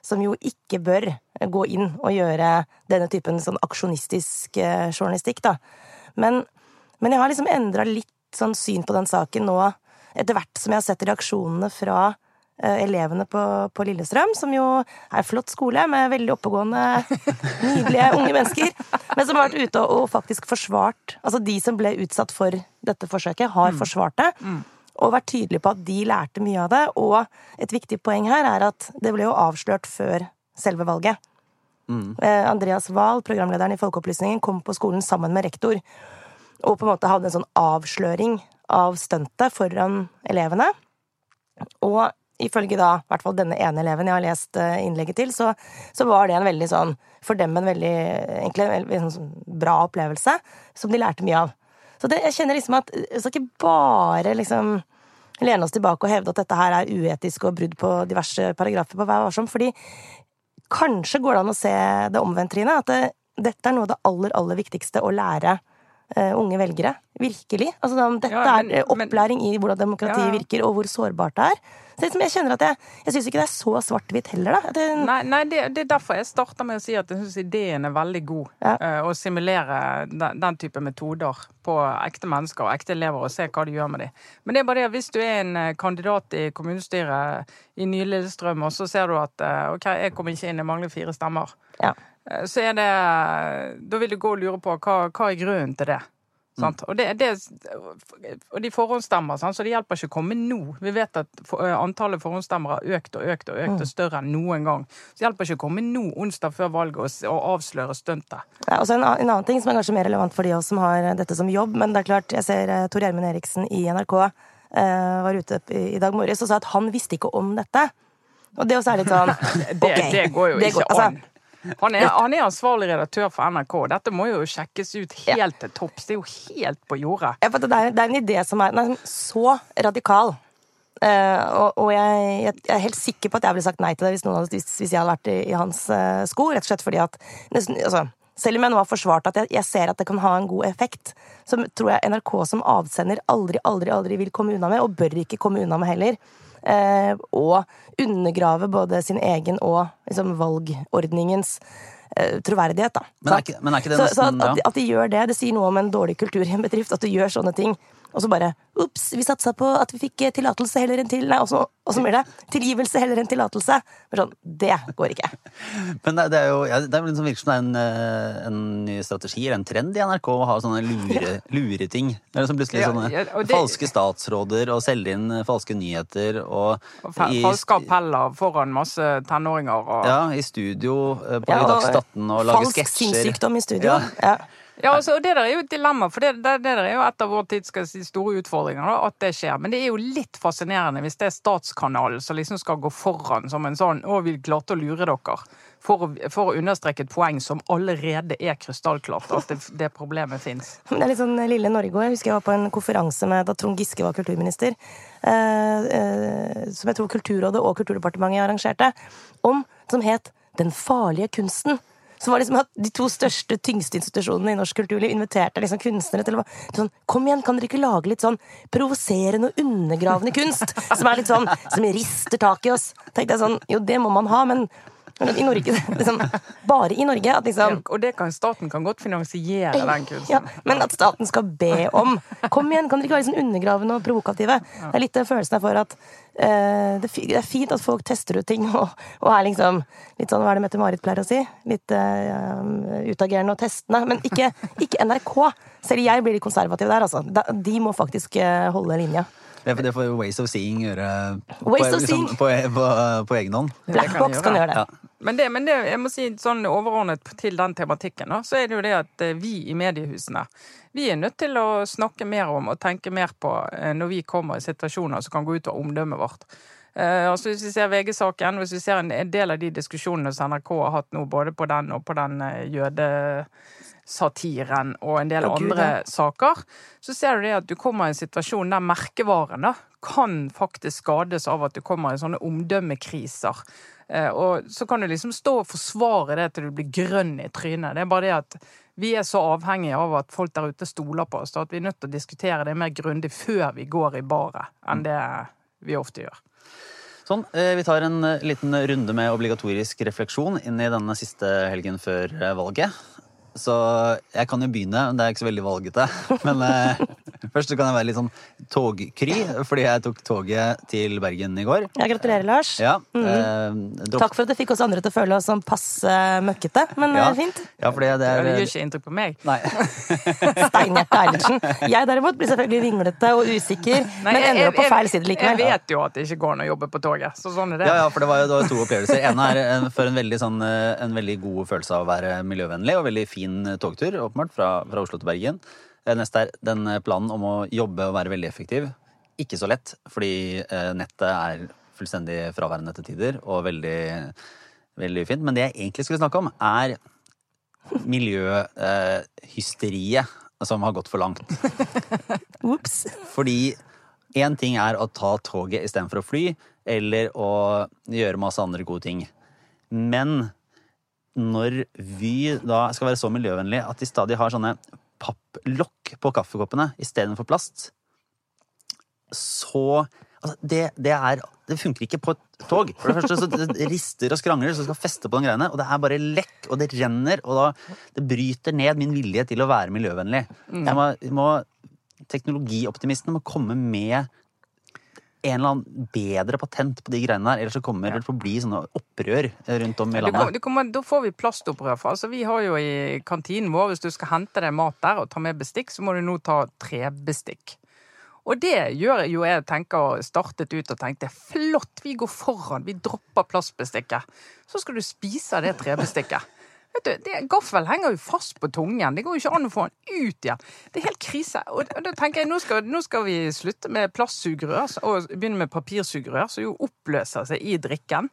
som jo ikke bør gå inn og gjøre denne typen sånn aksjonistisk eh, journalistikk, da. Men, men jeg har liksom endra litt sånn syn på den saken nå, etter hvert som jeg har sett reaksjonene fra elevene på, på Lillestrøm, som jo er en flott skole med veldig oppegående, nydelige unge mennesker, men som har vært ute og, og faktisk forsvart Altså de som ble utsatt for dette forsøket, har forsvart det og vært tydelige på at de lærte mye av det. Og et viktig poeng her er at det ble jo avslørt før selve valget. Mm. Andreas Wahl, programlederen i Folkeopplysningen, kom på skolen sammen med rektor og på en måte hadde en sånn avsløring av stuntet foran elevene. Og ifølge da, i hvert fall denne ene eleven jeg har lest eh, innlegget til, så, så var det en veldig sånn, for dem en veldig, egentlig en veldig sånn bra opplevelse, som de lærte mye av. Så det, jeg kjenner liksom at vi skal ikke bare liksom lene oss tilbake og hevde at dette her er uetisk og brudd på diverse paragrafer på Vær varsom, fordi kanskje går det an å se det omvendt, Trine, at det, dette er noe av det aller, aller viktigste å lære eh, unge velgere. Virkelig. Altså, dette Ja, men- er eh, opplæring i hvordan demokratiet Ja, ja. virker, og hvor sårbart det er. Liksom, jeg kjenner at jeg, jeg syns ikke det er så svart-hvitt heller, da. Det, Nei, nei det, det er derfor jeg starter med å si at jeg syns ideen er veldig god. Ja. eh, Å simulere den, den type metoder på ekte mennesker og ekte elever, og se hva de gjør med dem. Men det er bare det at hvis du er en eh, kandidat i kommunestyret i nye Lillestrøm, og så ser du at eh, OK, jeg kommer ikke inn, jeg mangler fire stemmer. ja. Så er det Da vil du gå og lure på hva, hva er grunnen til det. Sant? Og, det, det, og de forhåndsstemmer, sant? så det hjelper ikke å komme nå. Vi vet at for, antallet forhåndsstemmer har økt og økt og økt og større enn noen gang. Så det hjelper ikke å komme nå onsdag før valget og, avsløre stuntet. Ja, og så en, en annen ting som er kanskje mer relevant for de av oss som har dette som jobb, men det er klart, jeg ser eh, Tor Gjermund Eriksen i NRK eh, var ute i, i dag morges og sa at han visste ikke om dette. Og det også er litt sånn ok, det går jo det ikke går- altså, an. Han er, han er ansvarlig redaktør for NRK. Dette må jo sjekkes ut helt til topps. Det er jo helt på jordet. Ja, det, er, det er en idé som er, er så radikal. Uh, og og jeg, jeg, er helt sikker på at jeg ville sagt nei til det hvis, hadde, hvis, hvis jeg hadde vært i, i hans uh, sko. Rett og slett fordi at nesten, altså, Selv om jeg nå har forsvart at jeg, jeg ser at det kan ha en god effekt, så tror jeg NRK som avsender aldri, aldri, aldri vil komme unna med, og bør ikke komme unna med heller. Eh, og undergrave både sin egen og liksom, valgordningens eh, troverdighet. Da. Men er ikke- men er ikke det så, så at, nesten- at de gjør det, det sier noe om en dårlig kultur i en bedrift. At du gjør sånne ting. Og så bare Ops, vi satsa på at vi fikk eh, tillatelse heller enn til Nei, og så, og så blir det tilgivelse heller enn tillatelse. Men sånn, det går ikke. Men det, det er jo ja, det er liksom virker som det er en, eh, en ny strategi eller en trend i NRK å ha sånne lure, lureting. Det er liksom plutselig Ja, sånne ja, det- falske statsråder og selge inn eh, falske nyheter og Og fa- i- Falske appeller foran masse tenåringer. Og, Ja, i studio på Ja, Dagsnytt 18 og lage Falsk sinnssykdom i studio. Ja. Ja. Altså, og Det der er jo et dilemma, for det, det, det der er jo et av vår tids si, store utfordringer. Da, at det skjer. Men det er jo litt fascinerende hvis det er statskanalen som liksom skal gå foran som en sånn 'Å, vi klarte å lure dere'. For for å understreke et poeng som allerede er krystallklart, at det, det problemet fins. Det er litt sånn lille Norge òg. Jeg husker jeg var på en konferanse med da Trond Giske var kulturminister. Eh, eh, som jeg tror Kulturrådet og Kulturdepartementet arrangerte. Om som het Den farlige kunsten. Som var liksom at De to største, tyngste institusjonene i norsk kulturliv inviterte liksom kunstnere til å sånn, Kom igjen, kan dere ikke lage litt sånn provoserende og undergravende kunst? Som er litt sånn Som rister tak i oss. tenkte jeg sånn, Jo, det må man ha, men i Norge, liksom, bare i Norge at liksom Og det kan, staten kan godt finansiere den kunsten. ja, men at staten skal be om Kom igjen, kan dere ikke være sånn undergravende og provokative? Det er litt den følelsen jeg får at fi- det er fint at folk tester ut ting og, og er liksom litt sånn, hva er det Mette-Marit pleier å si? Litt uh, utagerende og testende. Men ikke, ikke NRK. Selv jeg blir litt konservativ der, altså. De må faktisk eh, holde linja. Det får- det får Ways of Seeing gjøre på, of Seeing. på, på, på egen hånd. Black kan Box kan gjøre. det. Ja. Men, det, men det, jeg må si sånn overordnet til den tematikken, da, så er det jo det at eh, vi i mediehusene vi er nødt til å snakke mer om og tenke mer på eh, når vi kommer i situasjoner som kan gå ut over omdømmet vårt. Eh, altså Hvis vi ser VG-saken, hvis vi ser en, del av de diskusjonene som NRK har hatt nå, både på den og på den eh, jødesatiren og en del Gud, andre ja. saker, så ser du det at du kommer i en situasjon der merkevaren da, kan faktisk skades av at du kommer i sånne omdømmekriser. Eh, Og så kan du liksom stå og forsvare det til du blir grønn i trynet. Det er bare det at vi er så avhengige av at folk der ute stoler på oss, at vi er nødt til å diskutere det mer grundig før vi går i baret, enn det vi ofte gjør. Sånn, eh, Vi tar en eh, liten runde med obligatorisk refleksjon inn i denne siste helgen før eh, valget. Så jeg kan jo begynne, det er ikke så veldig valgete. Men først kan jeg være litt sånn togkry, fordi jeg tok toget til Bergen i går. Ja, gratulerer, Lars. Ja, eh, Takk for at du fikk oss andre til å føle oss som passe møkkete, men ja, eh, fint. Ja, fordi det Det er gjør ikke inntrykk på meg. Nei. Steinhjerte Eilertsen. Jeg derimot blir selvfølgelig vinglete og usikker, Nei, men ender opp på feil side Jeg vet jo at det ikke går an å jobbe på toget, så sånn er det. Ja, ja, for det var jo da to opplevelser. En er for en veldig, sånn, eh, en veldig god følelse av å være miljøvennlig og veldig fin eh, togtur, åpenbart, fra, fra Oslo til Bergen. Eh, Neste er den eh, planen om å jobbe og være veldig effektiv. Ikke så lett, fordi eh, nettet er fullstendig fraværende til tider og veldig, veldig fint. Men det jeg egentlig skulle snakke om, er miljøhysteriet som har gått for langt. Ops. Fordi én ting er å ta toget istedenfor å fly, eller å gjøre masse andre gode ting. Men når Vy da skal være så miljøvennlig at de stadig har sånne papplokk på kaffekoppene istedenfor plast, så altså det, det er Det funker ikke på et tog. For det første så det rister og skrangler, så skal feste på den greiene. Og det er bare lekk, og det renner, og da Det bryter ned min vilje til å være miljøvennlig. Jeg må, må, teknologioptimistene må komme med en eller annen bedre patent på de greiene der. Ellers så kommer det til å bli sånne opprør rundt om i Det kommer, landet. kommer, da får vi plastopprør. For altså, vi har jo i kantinen vår, hvis du skal hente deg mat der og ta med bestikk, så må du nå ta trebestikk. Og det gjør jo jeg tenker startet ut og tenkte flott, vi går foran, vi dropper plastbestikket. Så skal du spise det trebestikket. Vet du, det, Gaffel henger jo fast på tungen. Det går jo ikke an å få den ut igjen. Det er helt krise. Og da, tenker jeg, nå skal, nå skal vi slutte med plastsugerør og begynne med papirsugerør, som jo oppløser seg i drikken.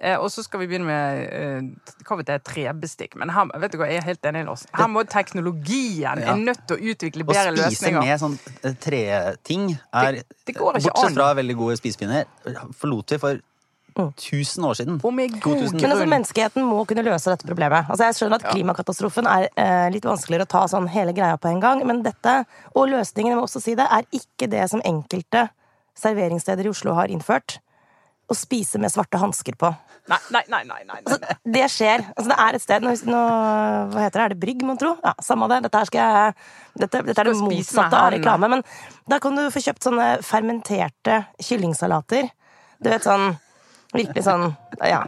Eh, og så skal vi begynne med eh, hva vet jeg, trebestikk. Men her, vet du hva, jeg er helt enig, Lars. Her må teknologien Ja. er nødt til å utvikle Å bedre spise løsninger. med sånn eh, treting er Det- det Bortsett an. fra veldig gode spisepinner, forlot vi for 1000 år siden. 2000. Men altså, menneskeheten må kunne løse dette problemet. Altså, jeg skjønner at klimakatastrofen er eh, litt vanskeligere å ta sånn hele greia på en gang, men dette, og løsningen, jeg må også si det, er ikke det som enkelte serveringssteder i Oslo har innført. Å spise med svarte hansker på. Nei, nei, nei. nei, nei. Altså, det skjer. Altså, det er et sted nå, nå, Hva heter det? Er det Brygg, mon tro? Ja, samme det. Dette, her skal jeg, dette, dette er det Skal spise med motsatte av reklame. Men da kan du få kjøpt sånne fermenterte kyllingsalater. Du vet sånn Virkelig sånn Ja.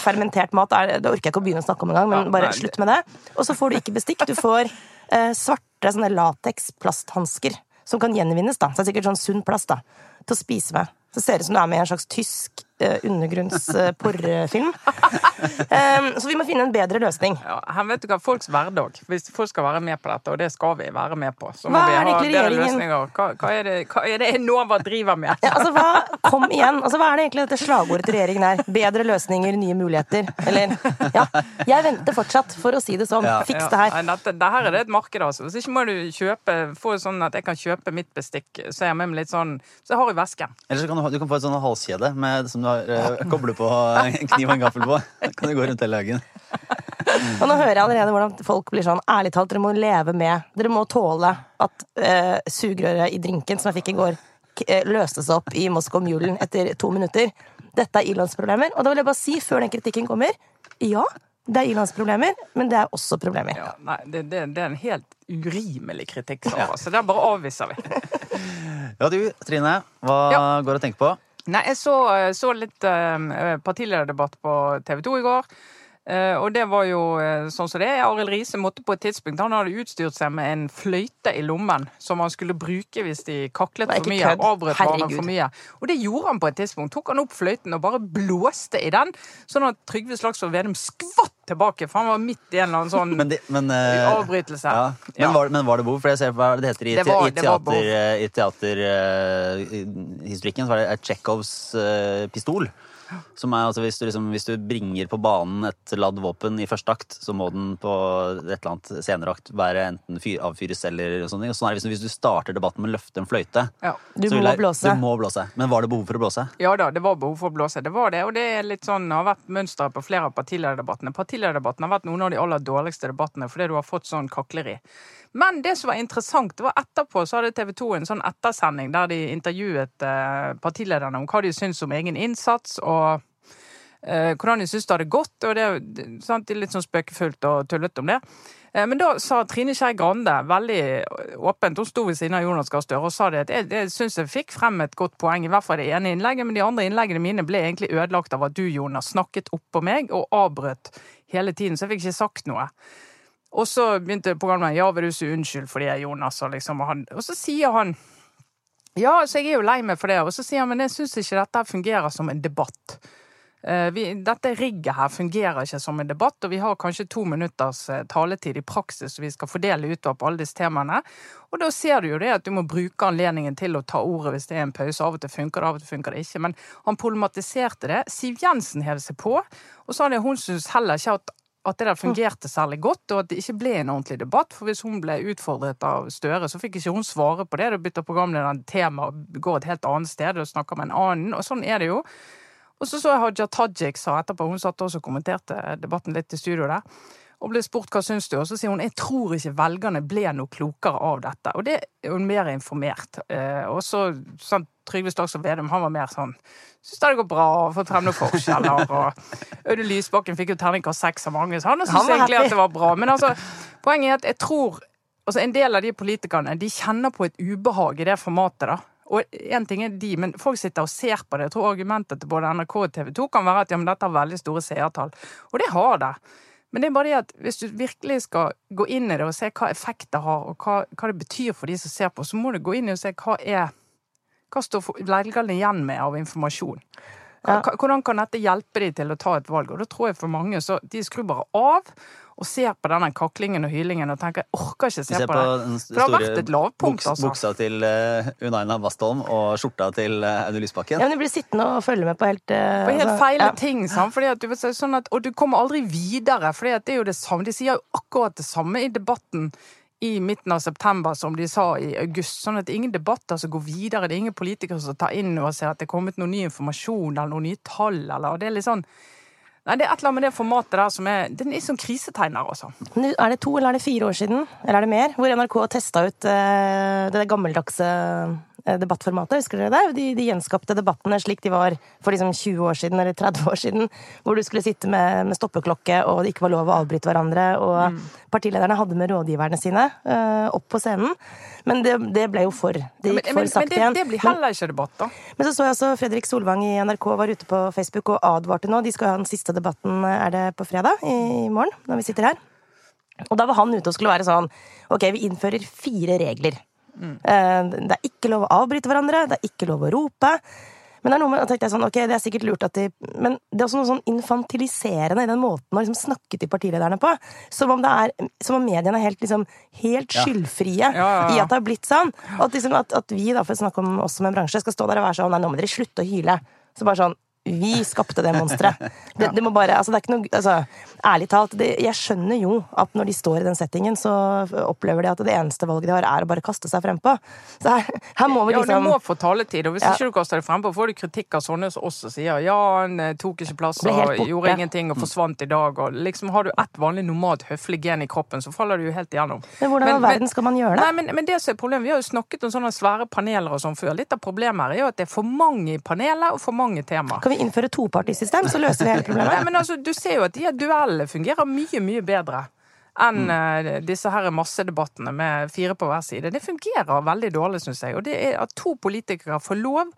Fermentert mat er Det orker jeg ikke å begynne å snakke om engang, men bare slutt med det. Og så får du ikke bestikk. Du får eh, svarte sånne lateks-plasthansker som kan gjenvinnes, da. Så det er sikkert sånn sunn plast, da. Til å spise med. Så ser det ut som du er med i en slags tysk eh, undergrunns-porrefilm. så vi må finne en bedre løsning. Ja, her vet du hva, Folks hverdag. Hvis folk skal være med på dette, og det skal vi være med på, så må Hva vi ha bedre løsninger. Hva, hva, er det, hva er det Enova driver med? Ja, altså, hva, kom igjen. Altså, hva er det egentlig dette slagordet til regjeringen er? Bedre løsninger, nye muligheter. Eller Ja. Jeg venter fortsatt, for å si det sånn. Ja. Fiks det her. Ja, dette, dette er det et marked, altså. Hvis ikke må du kjøpe, få sånn at jeg kan kjøpe mitt bestikk, så jeg har med meg litt sånn Så jeg har i vesken. Eller så kan du, du kan få et sånn halskjede med, som du har, uh, kobler på en kniv og en gaffel på. Da kan du gå rundt hele hagen. Og nå hører jeg allerede hvordan folk blir sånn Ærlig talt, dere må leve med Dere må tåle at uh, sugerøret i drinken som jeg fikk i går, k- eh, løste seg opp i Moskva-mulen etter to minutter. Dette er ilandsproblemer. Og da vil jeg bare si, før den kritikken kommer, ja, det er ilandsproblemer, men det er også problemer. Ja, nei, det, det, det er en helt urimelig kritikk, Sara. Så det bare avviser vi. Ja, du, Trine. Hva Ja. går det å tenke på? Nei, jeg så, så litt eh, partilederdebatt på TV 2 i går. Eh, og det var jo eh, sånn som det er. Arild Riise måtte på et tidspunkt Han hadde utstyrt seg med en fløyte i lommen som han skulle bruke hvis de kaklet for mye. kødd. Avbrøt barna for mye. Og det gjorde han på et tidspunkt. Tok han opp fløyten og bare blåste i den, sånn at Trygve Slagsvold Vedum skvatt tilbake, for han var midt i en eller annen sånn Men, de, men, uh, avbrytelse. ja. men, var, det- men var det behov? For jeg ser hva det heter i, Det var- i teater, teaterhistorikken. så var det Tsjekhovs uh, pistol. Som er altså hvis du, liksom, hvis du bringer på banen et ladd våpen i første akt, så må den på et eller annet senere akt være enten fyr, avfyres eller sånn. Og sånn er det hvis, du- hvis du starter debatten med å løfte en fløyte. Ja. Du må jeg- blåse. Du må blåse. Men var det behov for å blåse? Ja da, det var behov for å blåse. Det var det, og det er litt sånn, har vært mønsteret på flere av partilederdebattene. Partilederdebattene har vært noen av de aller dårligste debattene fordi du har fått sånn kakleri. Men det som var interessant, det var etterpå så hadde TV 2 en sånn ettersending der de intervjuet eh, partilederne om hva de syntes om egen innsats, og eh, hvordan de syntes det hadde gått. Og det, sant, de er litt sånn spøkefullt og tullete om det. Eh, Men da sa Trine Skei Grande veldig åpent, hun sto ved siden av Jonas Gahr Støre og sa det at jeg, jeg syns jeg fikk frem et godt poeng, i hvert fall det ene innlegget, men de andre innleggene mine ble egentlig ødelagt av at du, Jonas, snakket oppå meg og avbrøt hele tiden, så jeg fikk ikke sagt noe. Og så begynte programmet ja, vil du si unnskyld for det, Jonas, og liksom, og, han, og så sier han ja, så jeg er jo lei meg for det, og så sier han men jeg syns ikke dette fungerer som en debatt. Eh, Vi, dette rigget her fungerer ikke som en debatt, og vi har kanskje to minutters eh, taletid i praksis og vi skal fordele utover på alle disse temaene. Og da ser du jo det at du må bruke anledningen til å ta ordet hvis det er en pause. Av og til funker det, av og til funker det ikke. Men han problematiserte det. Siv Jensen hev seg på og sa det hun syntes heller ikke at at det der fungerte særlig godt, og at det ikke ble en ordentlig debatt. For hvis hun ble utfordret av Støre, så fikk ikke hun svare på det. Da bytter programlederen tema og går et helt annet sted og snakker med en annen. Og sånn er det jo. Og så så jeg Haja Tajik sa etterpå, hun satt også og kommenterte debatten litt i studio der, og ble spurt hva syns du, og så sier hun jeg tror ikke velgerne ble noe klokere av dette. Og det er hun mer informert. Eh, og så sånn, Trygve Slagsvold Vedum, han var mer sånn Syns det går bra, og fått frem noen forskjeller. Og Audun Lysbakken fikk jo terningkast seks av mange, så han syntes egentlig at det var bra. Men altså, poenget er at jeg tror altså En del av de politikerne de kjenner på et ubehag i det formatet. da. Og en ting er de, men folk sitter og ser på det. Jeg tror argumentet til både NRK og TV 2 kan være at ja, men dette har veldig store seertall. Og det har det. Men det er bare det at hvis du virkelig skal gå inn i det og se hva effekt det har, og hva, hva det betyr for de som ser på, så må du gå inn i og se hva er Hva står velgerne igjen med av informasjon? Hva- Ja. Hvordan kan dette hjelpe de til å ta et valg? Og da tror jeg for mange så de skrur bare av og ser på denne kaklingen og hylingen og tenker 'jeg orker ikke se på på det'. For det har vært et lavpunkt, buks, altså. buksa til uh, Unaina Bastholm og skjorta til uh, Audun Lysbakken. Ja, men du blir sittende og følge med på helt uh, På helt altså, feile ja. ting, sant? Fordi at du sånn at, og du kommer aldri videre, for det er jo det samme. De sier jo akkurat det samme i debatten i midten av september som de sa i august. Sånn at det er ingen debatter som går videre. Det er ingen politikere som tar inn og ser at det er kommet noe ny informasjon eller noen nye tall. Eller, og det er litt sånn Nei, det er et eller annet med det formatet der som er Den er sånn krisetegner, altså. Er det to eller er det fire år siden, eller er det mer, hvor NRK testa ut eh, det gammeldagse debattformatet? Husker dere det? De, de gjenskapte debattene slik de var for liksom 20 år siden eller 30 år siden. Hvor du skulle sitte med, med stoppeklokke, og det ikke var lov å avbryte hverandre. Og Mm. partilederne hadde med rådgiverne sine uh, opp på scenen. Men det, det ble jo for. Det gikk ja, men, for sakte det, Men det blir heller ikke debatt, da. men så så jeg også Fredrik Solvang i NRK var ute på Facebook og advarte nå. De skal ha den siste debatten, er det på fredag i, i morgen, når vi sitter her. Og da var han ute og skulle være sånn Ok, vi innfører fire regler. Eh, Det er ikke lov å avbryte hverandre, det er ikke lov å rope. Men det er noe med, tenkte jeg sånn, ok, det er sikkert lurt at de Men det er også noe sånn infantiliserende i den måten å liksom snakke til partilederne på. Som om, det er, som om mediene er helt, liksom, helt skyldfrie Ja, ja, ja. i at det har blitt sånn. Og at, liksom, at, at vi, da, for å snakke om oss som en bransje, skal stå der og være sånn Nei, nå må dere slutte å hyle. Så bare sånn vi skapte det monsteret. Det, det må bare Altså, det er ikke noe altså, Ærlig talt, det, jeg skjønner jo at når de står i den settingen, så opplever de at det eneste valget de har, er å bare kaste seg frempå. Så her, her må vi Ja, liksom du må få taletid, og hvis Ja. ikke du kaster deg frempå, får du kritikk av sånne som oss som sier ja, han eh, tok ikke plass og gjorde ingenting og forsvant i dag, og liksom har du ett vanlig normalt høflig gen i kroppen, så faller du jo helt igjennom. Men hvordan i verden skal man gjøre det? Nei, men, men det som er problemet, Vi har jo snakket om sånne svære paneler og sånn før. Litt av problemet her er jo at det er for mange i panelet og for mange temaer. Kan vi innføre topartisystem, så løser vi hele Nei, problemet? men altså, Du ser jo at de duellene fungerer mye, mye bedre enn eh, disse her massedebattene med fire på hver side. Det fungerer veldig dårlig, syns jeg. Og det er at to politikere får lov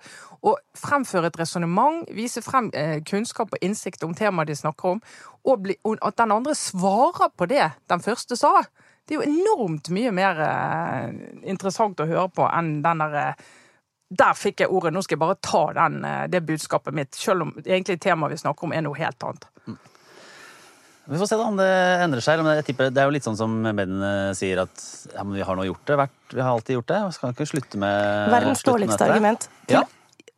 å fremføre et resonnement, vise frem eh, kunnskap og innsikt om temaet de snakker om, og, bli, og at den andre svarer på det den første sa. Det er jo enormt mye mer eh, interessant å høre på enn den der eh, der fikk jeg ordet, nå skal jeg bare ta den, eh, det budskapet mitt, selv om egentlig temaet vi snakker om er noe helt annet. Vi får se da om det endrer seg. jeg tipper, det er jo litt sånn som mediene sier at ja, men vi har nå gjort det. Vært, vi har alltid gjort det. Vi skal ikke slutte med Verdens dårligste argument. Ja.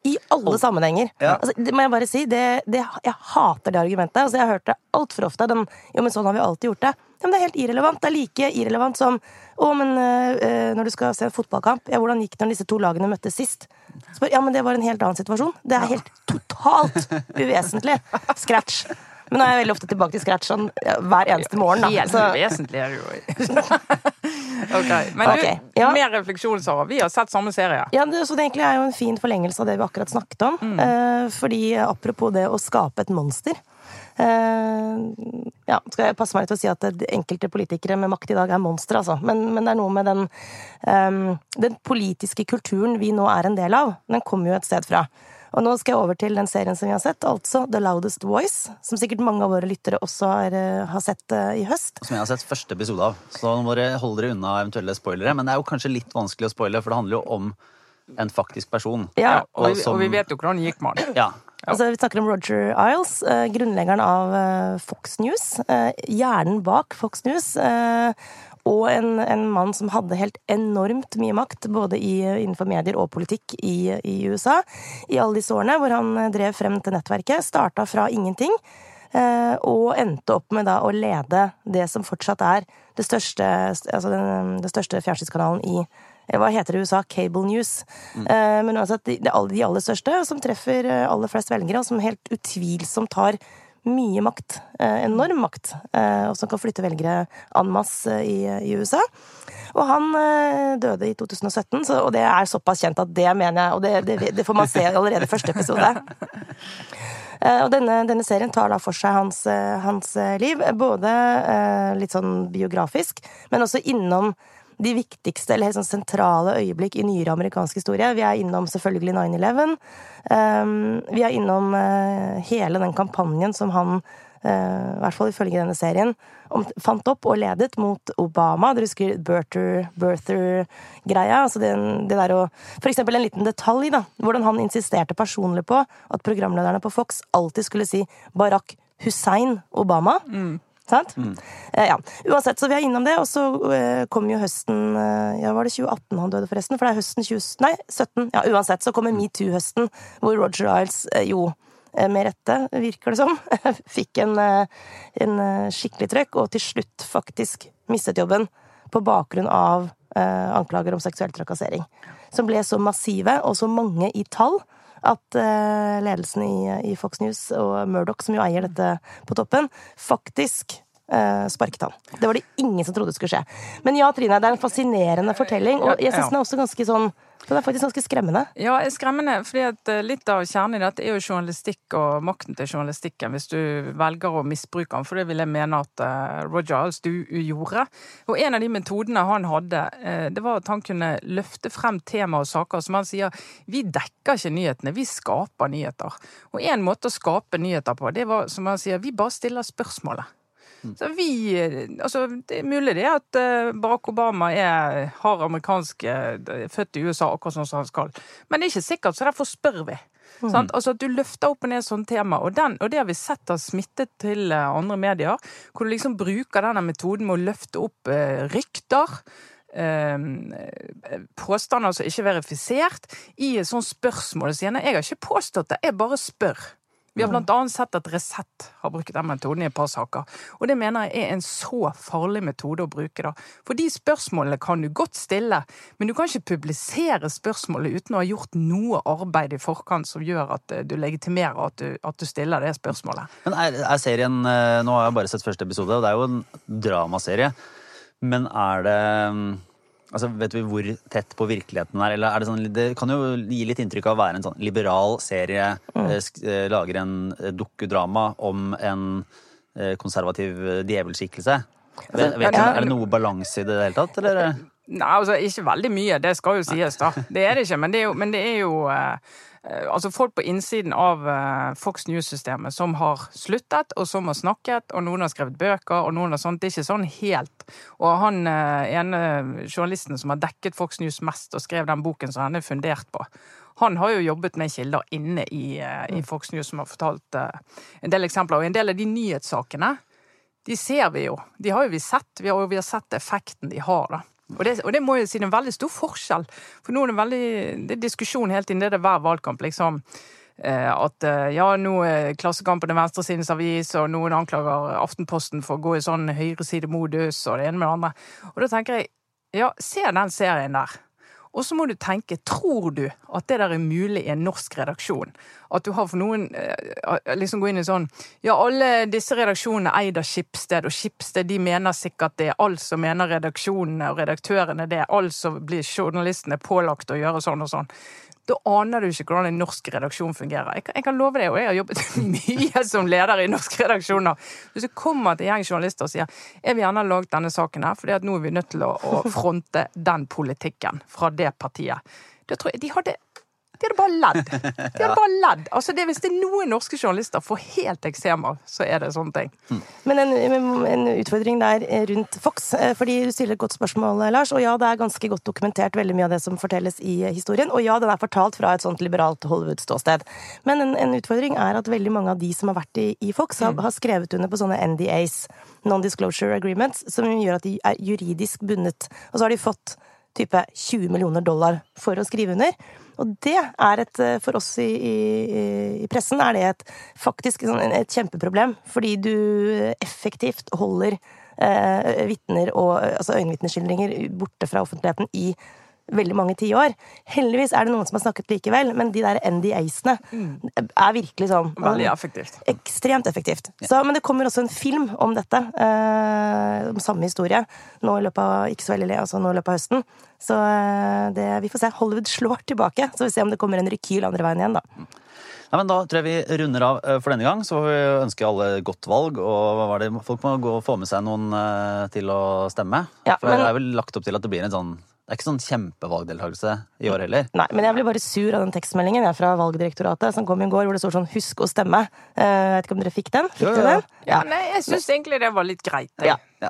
I alle sammenhenger. Ja. Altså, det må jeg bare si. Det, det, jeg hater det argumentet. Altså, jeg har hørt det altfor ofte. Den, jo, men sånn har vi alltid gjort det. Ja, men det er helt irrelevant. Det er like irrelevant som å, men øh, når du skal se en fotballkamp, ja, hvordan gikk det når disse to lagene møttes sist? Så ja, men det var en helt annen situasjon. Det er helt totalt uvesentlig. Scratch. Men nå er jeg veldig ofte tilbake til scratch sånn hver eneste morgen. Da. Helt Så, uvesentlig er det jo. ok, Men du, okay, ja. mer refleksjon, Sara. Vi har sett samme serie. Ja, det, så det egentlig er jo en fin forlengelse av det vi akkurat snakket om. Mm. Eh, fordi apropos det å skape et monster Ja, skal jeg passe meg litt til å si at enkelte politikere med makt i dag er monstre, altså. Men, men det er noe med den um, Den politiske kulturen vi nå er en del av, den kommer jo et sted fra. Og nå skal jeg over til den serien som vi har sett, altså The Loudest Voice. Som sikkert mange av våre lyttere også har, eh, har sett eh, i høst. Som jeg har sett første episode av. Så nå må dere holde dere unna eventuelle spoilere. Men det er jo kanskje litt vanskelig å spoile, for det handler jo om en faktisk person. Ja, Og vi, som- og vi vet jo hvordan det gikk med han. Ja. Altså, vi snakker om Roger Isles, eh, grunnleggeren av eh, Fox News. Eh, hjernen bak Fox News. Og en, en mann som hadde helt enormt mye makt, både i, innenfor medier og politikk i, i USA. I alle disse årene hvor han drev frem til nettverket. Starta fra ingenting. eh, og endte opp med da å lede det som fortsatt er det største, altså den, den største fjernsynskanalen i eh, hva heter det i USA? Cable News. Mm. Men uansett, de, de aller- de aller største, som treffer eh, aller flest velgere, og som helt utvilsomt har mye makt. eh, Enorm makt. eh, Og som kan flytte velgere en masse i, i USA. Og han eh, døde i 2017, så, og det er såpass kjent at det mener jeg Og det, det, det får man se allerede i første episode. Eh, Og denne, denne serien tar da for seg hans, eh, hans eh, liv, både eh, litt sånn biografisk, men også innom de viktigste eller helt sånn sentrale øyeblikk i nyere amerikansk historie. Vi er innom selvfølgelig 9-11. Um, vi er innom uh, hele den kampanjen som han Eh, i hvert fall ifølge denne serien, fant opp og ledet mot Obama. Dere husker birther-greia? altså det, det der å For eksempel en liten detalj, da. Hvordan han insisterte personlig på at programlederne på Fox alltid skulle si Barack Hussein Obama. Mm. Sant? Mm. Eh, ja. Uansett, så vi er innom det, og så eh, kom jo høsten eh, Ja, var det 2018 han døde, forresten? For det er høsten 20... Nei, 17. Ja, uansett, så kommer metoo-høsten, hvor Roger Iles eh, jo Eh, med rette, virker det som, fikk en, eh, en, skikkelig trøkk, og til slutt faktisk mistet jobben på bakgrunn av anklager om seksuell trakassering. Som ble så massive og så mange i tall at ledelsen i, i Fox News og Murdoch, som jo eier dette på toppen, faktisk sparket han. Det var det ingen som trodde skulle skje. Men ja, Trine, det er en fascinerende fortelling, og jeg syns den er også ganske sånn så det er faktisk ganske skremmende? Ja, skremmende. fordi eh, litt av kjernen i dette er jo journalistikk og makten til journalistikken, hvis du velger å misbruke den. For det vil jeg mene at eh, Roger Alls du gjorde. Og en av de metodene han hadde, eh, det var at han kunne løfte frem tema og saker som han sier vi dekker ikke nyhetene, vi skaper nyheter. Og en måte å skape nyheter på, det var som han sier, vi bare stiller spørsmålet. Så vi Altså, det er mulig det at eh, Barack Obama er, har amerikansk eh, født i USA akkurat sånn som han skal, men det er ikke sikkert, så derfor spør vi. Mm. Altså at Du løfter opp og ned sånne tema, og, den, og det har vi sett har smittet til eh, andre medier. Hvor du liksom bruker denne metoden med å løfte opp eh, rykter. Eh, påstander som ikke er verifisert, i et sånt spørsmål. Jeg har ikke påstått det, jeg bare spør. Vi har blant annet sett at Resett har brukt den metoden i et par saker. Og det mener jeg er en så farlig metode å bruke, da. For de spørsmålene kan du godt stille, men du kan ikke publisere spørsmålet uten å ha gjort noe arbeid i forkant som gjør at eh, du legitimerer at du, at du stiller det spørsmålet. Men er, er serien eh, Nå har jeg bare sett første episode, og det er jo en dramaserie. Men er det Altså, vet vi hvor tett på virkeligheten er? Eller er det sånn Det kan jo gi litt inntrykk av å være en sånn liberal serie. Mm. Eh, eh lager en dokudrama dukkedrama om en eh, konservativ djevelskikkelse. Vet, vet, er det noe balanse i det hele tatt, eller? Nei, altså ikke veldig mye. Det skal jo sies, da. Det er det ikke. Men det er jo, det er jo eh, Eh, altså folk på innsiden av eh, Fox News-systemet som har sluttet, og som har snakket, og noen har skrevet bøker, og noen har sånt. Det er ikke sånn helt. Og han eh, ene journalisten som har dekket Fox News mest, og skrev den boken som han er fundert på, han har jo jobbet med kilder inne i, i Fox News som har fortalt en del eksempler. Og en del av de nyhetssakene, de ser vi jo. De har jo vi sett. Vi har, vi har sett effekten de har, da. Og det, og det, må jeg si det er en veldig stor forskjell. For nå er det veldig det er diskusjon helt inn i det hver valgkamp. liksom eh, at eh, ja, nå er Klassekampen er venstresidens avis, og noen anklager Aftenposten for å gå i sånn høyresidemodus og det ene med det andre. Og da tenker jeg, ja, se den serien der. Og så må du tenke, tror du at det der er mulig i en norsk redaksjon? At du har for noen eh, liksom gå inn i sånn Ja, alle disse redaksjonene er av Skipsted, og Skipsted de mener sikkert det. Altså mener redaksjonene og redaktørene det. Altså blir journalistene pålagt å gjøre sånn og sånn da aner du ikke hvordan en norsk redaksjon fungerer. Jeg kan, jeg kan love det, og jeg har jobbet mye som leder i norske redaksjoner. Hvis du kommer til en gjeng journalister og sier jeg vil gjerne ha laget denne saken her, at nå er vi nødt til å, å fronte den politikken fra det partiet. Da tror jeg de hadde de hadde bare ledd. De hadde bare ledd. Altså det, hvis det er noen norske journalister får helt eksem av, så er det sånne ting. Mm. Men en, en, utfordring der rundt Fox, eh, fordi du stiller et godt spørsmål, Lars. Og ja, det er ganske godt dokumentert veldig mye av det som fortelles i historien. Og ja, den er fortalt fra et sånt liberalt Hollywood-ståsted. Men en, en, utfordring er at veldig mange av de som har vært i, i Fox, har, mm. har, skrevet under på sånne NDAs, Non-Disclosure Agreements, som gjør at de er juridisk bundet. Og så har de fått type 20 millioner dollar for å skrive under. Og det er et eh, For oss i, i, i pressen er det et, faktisk sånn, et kjempeproblem, fordi du effektivt holder eh, vitner og altså øyenvitneskildringer borte fra offentligheten i veldig mange tiår. Heldigvis er det noen som har snakket likevel, men de der NDA-ene er virkelig sånn Veldig effektivt. Ekstremt effektivt. Så, men det kommer også en film om dette. Eh, om samme historie. Nå i løpet av, ikke så veldig, altså nå i løpet av høsten. Så eh, det, vi får se. Hollywood slår tilbake. Så vi får se om det kommer en rekyl andre veien igjen, da. Ja, men Da tror jeg vi runder av eh, for denne gang. Så vi ønske alle godt valg. Og hva var det? folk må gå og få med seg noen eh, til å stemme. Ja, for men- det er vel lagt opp til at det blir en sånn Det er ikke sånn kjempevalgdeltakelse i år heller. Nei, men jeg blir bare sur av den tekstmeldingen jeg, fra Valgdirektoratet som kom i går, hvor det står sånn 'husk å stemme'. Eh, Jeg vet ikke om dere fikk den? Fikk dere den? Ja, nei, jeg syns egentlig det var litt greit. Ja. Ja.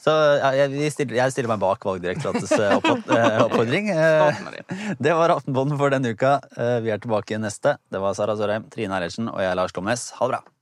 Så jeg, stiller, jeg stiller meg bak Valgdirektoratets eh, eh, oppfordring. Det. Var Aftenpåden for denne uka. Vi er tilbake neste. Det var Sara Sørheim, Trine Eilertsen og jeg, Lars Glomnes. Ha det bra.